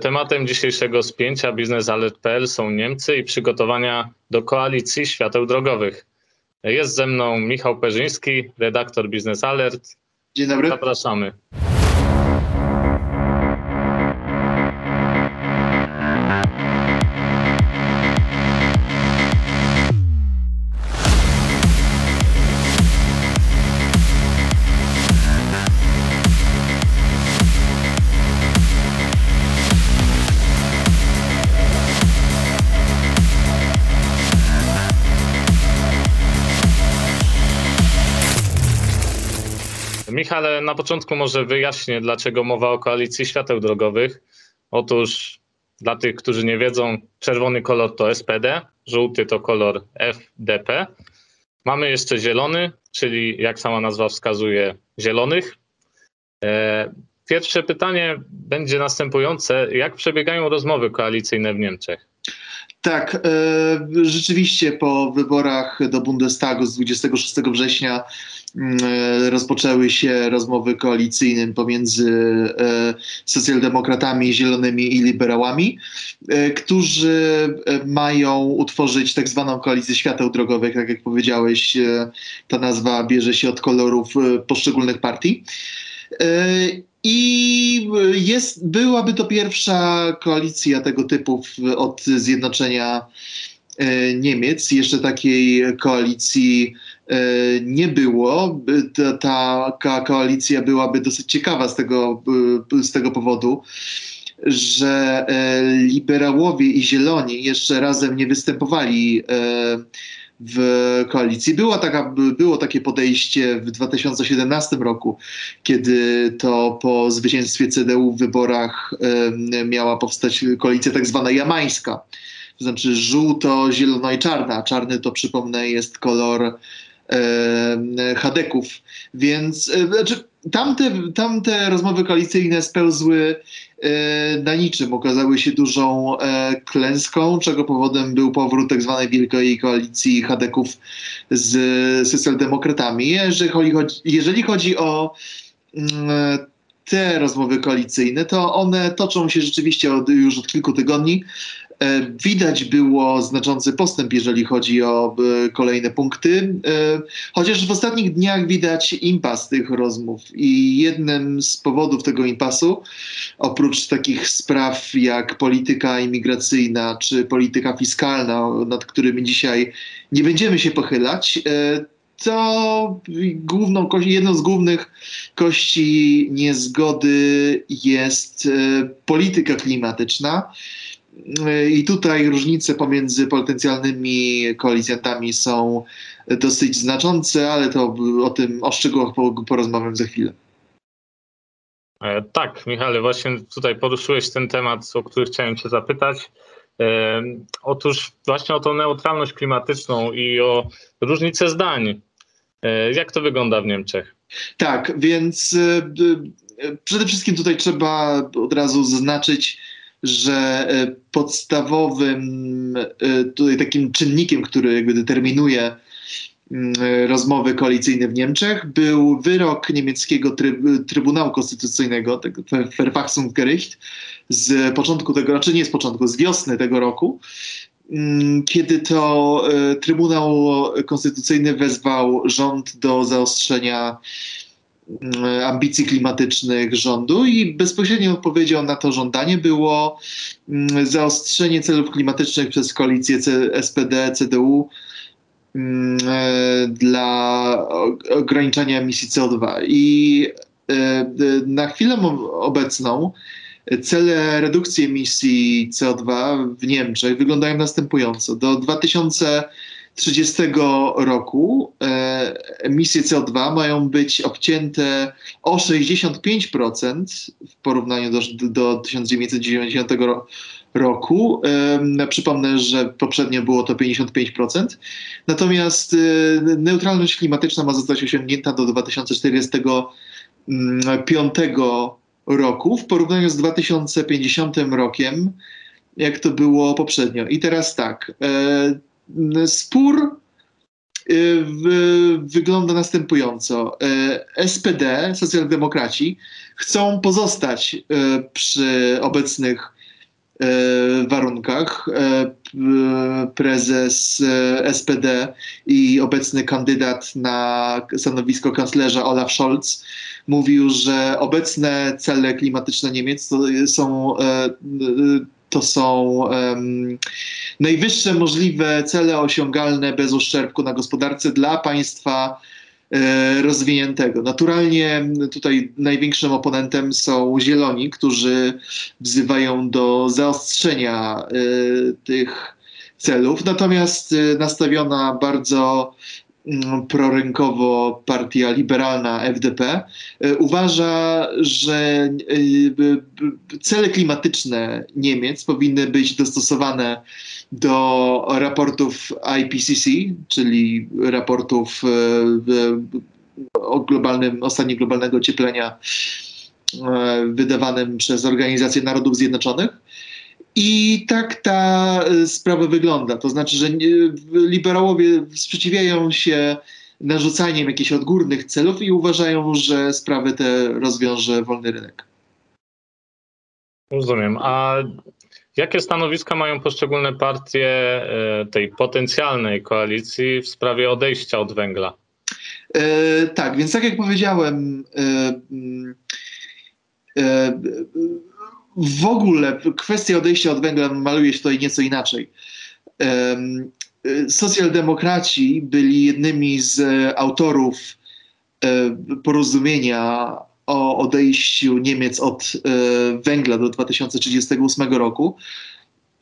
Tematem dzisiejszego spięcia biznesalert.pl są Niemcy i przygotowania do koalicji świateł drogowych. Jest ze mną Michał Perzyński, redaktor Biznes Alert. Dzień dobry. Zapraszamy. Michale, na początku może wyjaśnię, dlaczego mowa o koalicji świateł drogowych. Otóż dla tych, którzy nie wiedzą, czerwony kolor to SPD, żółty to kolor FDP. Mamy jeszcze zielony, czyli jak sama nazwa wskazuje, zielonych. E, pierwsze pytanie będzie następujące. Jak przebiegają rozmowy koalicyjne w Niemczech? Tak, e, rzeczywiście po wyborach do Bundestagu z 26 września mm, e, rozpoczęły się rozmowy koalicyjne pomiędzy e, socjaldemokratami, zielonymi i liberałami, którzy mają utworzyć tak zwaną koalicję świateł drogowych. Tak jak powiedziałeś, ta nazwa bierze się od kolorów poszczególnych partii. I jest, byłaby to pierwsza koalicja tego typu od zjednoczenia e, Niemiec. Jeszcze takiej koalicji e, nie było. Ta, ta koalicja byłaby dosyć ciekawa z tego, e, z tego powodu, że liberałowie i zieloni jeszcze razem nie występowali w koalicji. Była taka, było takie podejście w 2017 roku, kiedy to po zwycięstwie CDU w wyborach miała powstać koalicja tak zwana jamańska. To znaczy żółto, zielono i czarna. Czarny to przypomnę jest kolor Hadeków. Więc znaczy, tamte, tamte rozmowy koalicyjne spełzły na niczym. Okazały się dużą e, klęską, czego powodem był powrót tak zwanej wielkiej koalicji Hadeków z socjaldemokratami. Jeżeli chodzi, jeżeli chodzi o mm, te rozmowy koalicyjne, to one toczą się rzeczywiście od, już od kilku tygodni. E, widać było znaczący postęp, jeżeli chodzi o e, kolejne punkty, e, chociaż w ostatnich dniach widać impas tych rozmów. I jednym z powodów tego impasu, oprócz takich spraw jak polityka imigracyjna czy polityka fiskalna, nad którymi dzisiaj nie będziemy się pochylać, to główną, jedną z głównych kości niezgody jest polityka klimatyczna. I tutaj różnice pomiędzy potencjalnymi koalicjantami są dosyć znaczące, ale to o tym, o szczegółach porozmawiam za chwilę. E, tak, Michale, właśnie tutaj poruszyłeś ten temat, o który chciałem Cię zapytać. E, otóż właśnie o tą neutralność klimatyczną i o różnicę zdań. E, jak to wygląda w Niemczech? Tak, więc przede wszystkim tutaj trzeba od razu zaznaczyć, że e, podstawowym e, tutaj takim czynnikiem, który jakby determinuje mm, rozmowy koalicyjne w Niemczech był wyrok niemieckiego tryb, Trybunału Konstytucyjnego, tego Verfassungsgericht, z początku tego, znaczy nie z początku, z wiosny tego roku, mm, kiedy to e, Trybunał Konstytucyjny wezwał rząd do zaostrzenia ambicji klimatycznych rządu i bezpośrednią odpowiedzią na to żądanie było mm, zaostrzenie celów klimatycznych przez koalicję SPD, CDU mm, e, dla ograniczania emisji CO2. I e, na chwilę obecną cele redukcji emisji CO2 w Niemczech wyglądają następująco. Do 2000 30 roku e, emisje CO2 mają być obcięte o 65% w porównaniu do, do 1990 roku. E, przypomnę, że poprzednio było to 55%. Natomiast e, neutralność klimatyczna ma zostać osiągnięta do 2045 roku w porównaniu z 2050 rokiem, jak to było poprzednio. I teraz tak. Spór y, wygląda następująco. Y, SPD, socjaldemokraci, chcą pozostać y, przy obecnych warunkach. Prezes SPD i obecny kandydat na stanowisko kanclerza Olaf Scholz mówił, że obecne cele klimatyczne Niemiec są to są um, najwyższe możliwe cele osiągalne bez uszczerbku na gospodarce dla państwa e, rozwiniętego. Naturalnie tutaj największym oponentem są zieloni, którzy wzywają do zaostrzenia e, tych celów, natomiast e, nastawiona bardzo prorynkowo partia liberalna FDP e, uważa, że e, cele klimatyczne Niemiec powinny być dostosowane do raportów IPCC, czyli raportów e, o globalnym, o stanie globalnego ocieplenia wydawanym przez Organizację Narodów Zjednoczonych. I tak ta e, sprawa wygląda. To znaczy, że liberałowie sprzeciwiają się narzucaniem jakichś odgórnych celów i uważają, że sprawy te rozwiąże wolny rynek. Rozumiem. A jakie stanowiska mają poszczególne partie e, tej potencjalnej koalicji w sprawie odejścia od węgla? E, tak, więc tak jak powiedziałem, e, e, w ogóle kwestia odejścia od węgla maluje się tutaj nieco inaczej. Socjaldemokraci byli jednymi z autorów e, porozumienia o odejściu Niemiec od e, węgla do 2038 roku.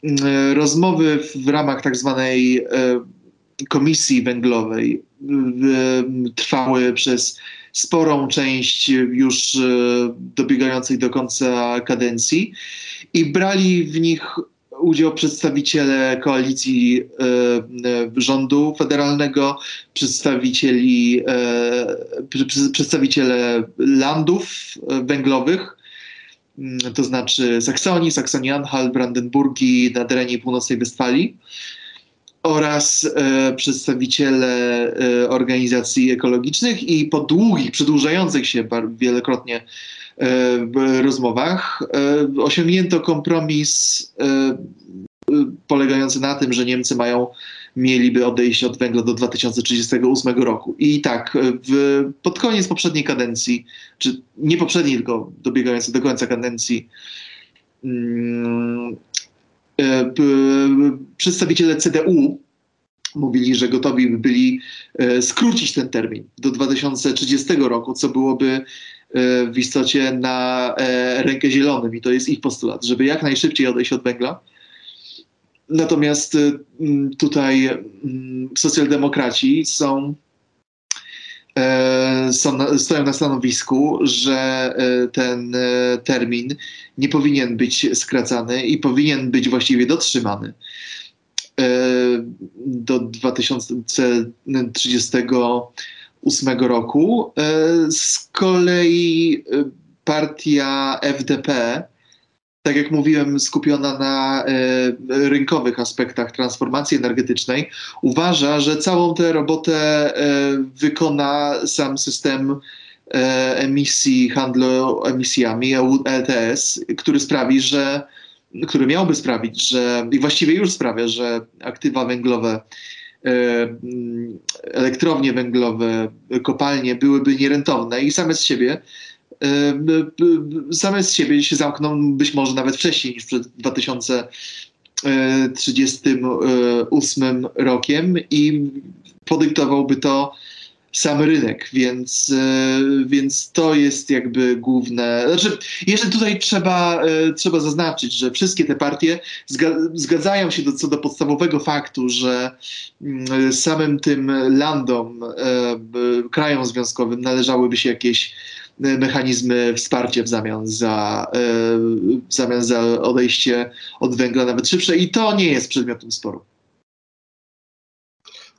E, rozmowy w ramach tak zwanej komisji węglowej trwały przez sporą część już e, dobiegającej do końca kadencji. I brali w nich udział przedstawiciele koalicji e, e, rządu federalnego, przedstawicieli, przedstawiciele landów węglowych, mm, to znaczy Saksonii, Saksonii-Anhalt, Brandenburgii, na terenie północnej Westfalii oraz e, przedstawiciele e, organizacji ekologicznych i po długich, przedłużających się wielokrotnie e, rozmowach e, osiągnięto kompromis e, polegający na tym, że Niemcy mają mieliby odejść od węgla do 2038 roku. I tak, w, pod koniec poprzedniej kadencji, czy nie poprzedniej, tylko dobiegającej do końca kadencji, mm, E, przedstawiciele CDU mówili, że gotowi by byli e, skrócić ten termin do 2030 roku, co byłoby e, w istocie na rękę zielonym i to jest ich postulat, żeby jak najszybciej odejść od węgla. Natomiast tutaj socjaldemokraci są E, są, stoją na stanowisku, że e, ten e, termin nie powinien być skracany i powinien być właściwie dotrzymany do 2038 roku. Z kolei partia FDP tak jak mówiłem, skupiona na e, rynkowych aspektach transformacji energetycznej, uważa, że całą tę robotę e, wykona sam system e, emisji, handlu emisjami, ETS, który sprawi, że który miałby sprawić, że i właściwie już sprawia, że aktywa węglowe, elektrownie węglowe, kopalnie byłyby nierentowne i same z siebie same z siebie się zamkną być może nawet wcześniej niż przed 2038 rokiem i podyktowałby to sam rynek, więc, e, więc to jest jakby główne. Znaczy, jeszcze tutaj trzeba, e, trzeba zaznaczyć, że wszystkie te partie zgadzają się do, co do podstawowego faktu, że mm, samym tym landom, e, krajom związkowym należałyby się jakieś mechanizmy wsparcia w zamian za, w zamian za odejście od węgla nawet szybsze i to nie jest przedmiotem sporu.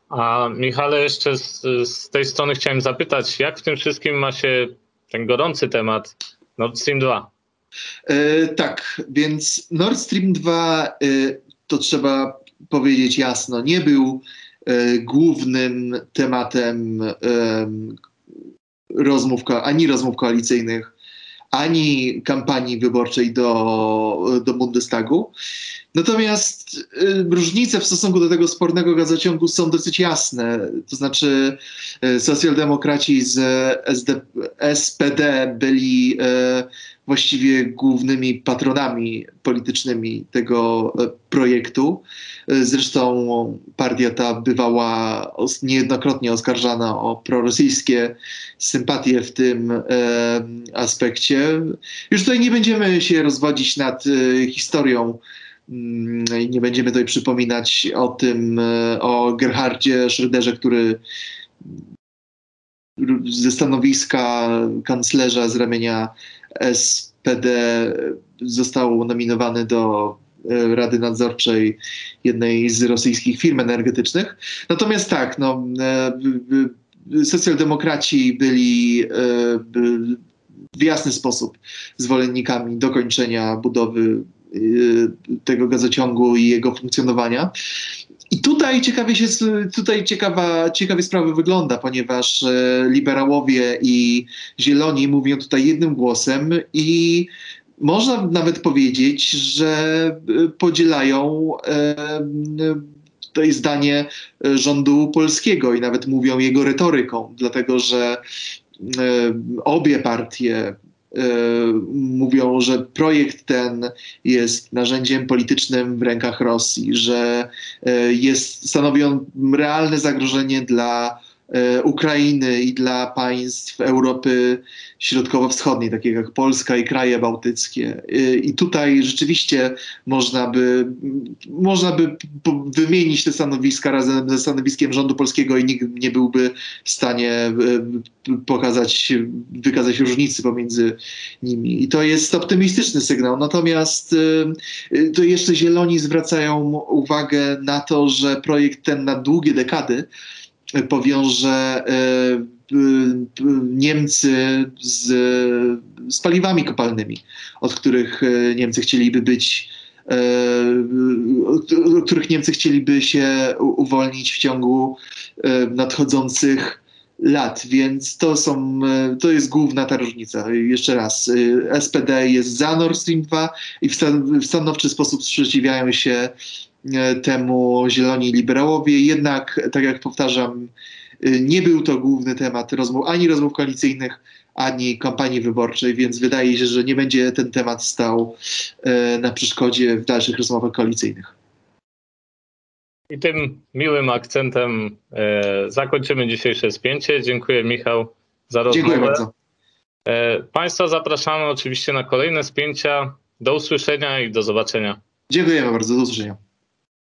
A Michale, jeszcze z, z, tej strony chciałem zapytać, jak w tym wszystkim ma się ten gorący temat Nord Stream 2? E, tak, więc Nord Stream 2 e, to trzeba powiedzieć jasno, nie był e, głównym tematem rozmów, ani rozmów koalicyjnych, ani kampanii wyborczej do, do Bundestagu. Natomiast y, różnice w stosunku do tego spornego gazociągu są dosyć jasne. To znaczy, y, socjaldemokraci z SD, SPD byli y, właściwie głównymi patronami politycznymi tego projektu. Zresztą partia ta bywała niejednokrotnie oskarżana o prorosyjskie sympatie w tym aspekcie. Już tutaj nie będziemy się rozwodzić nad historią. Mm, i Nie będziemy tutaj przypominać o tym, e, o Gerhardzie Schröderze, który ze stanowiska kanclerza z ramienia SPD został nominowany do e, Rady Nadzorczej jednej z rosyjskich firm energetycznych. Natomiast tak, no, e, socjaldemokraci byli w jasny sposób zwolennikami dokończenia budowy tego gazociągu i jego funkcjonowania. I tutaj ciekawie się, tutaj ciekawa, ciekawie sprawa wygląda, ponieważ e, liberałowie i zieloni mówią tutaj jednym głosem i można nawet powiedzieć, że e, podzielają e, tutaj zdanie rządu polskiego i nawet mówią jego retoryką, dlatego że obie partie mówią, że projekt ten jest narzędziem politycznym w rękach Rosji, że e, jest, stanowi on realne zagrożenie dla e, Ukrainy i dla państw Europy Środkowo-Wschodniej, takich jak Polska i kraje bałtyckie. E, I tutaj rzeczywiście można by, można by wymienić te stanowiska razem ze stanowiskiem rządu polskiego i nikt nie byłby w stanie e, pokazać, wykazać różnicy pomiędzy nimi. I to jest optymistyczny sygnał. Natomiast to jeszcze zieloni zwracają uwagę na to, że projekt ten na długie dekady powiąże y, Niemcy z, z paliwami kopalnymi, od których y, Niemcy chcieliby być y, od których Niemcy chcieliby się uwolnić w ciągu nadchodzących lat, więc to są, e, to jest główna ta różnica. Jeszcze raz, e, SPD jest za Nord Stream 2 i w, stan, w stanowczy sposób sprzeciwiają się e, temu zieloni liberałowie, jednak, tak jak powtarzam, e, nie był to główny temat rozmów, ani rozmów koalicyjnych, ani kampanii wyborczej, więc wydaje się, że nie będzie ten temat stał e, na przeszkodzie w dalszych rozmowach koalicyjnych. I tym miłym akcentem e, zakończymy dzisiejsze spięcie. Dziękuję Michał za rozmowę. Dziękuję bardzo. E, Państwa zapraszamy oczywiście na kolejne spięcia. Do usłyszenia i do zobaczenia. Dziękujemy bardzo. Do usłyszenia.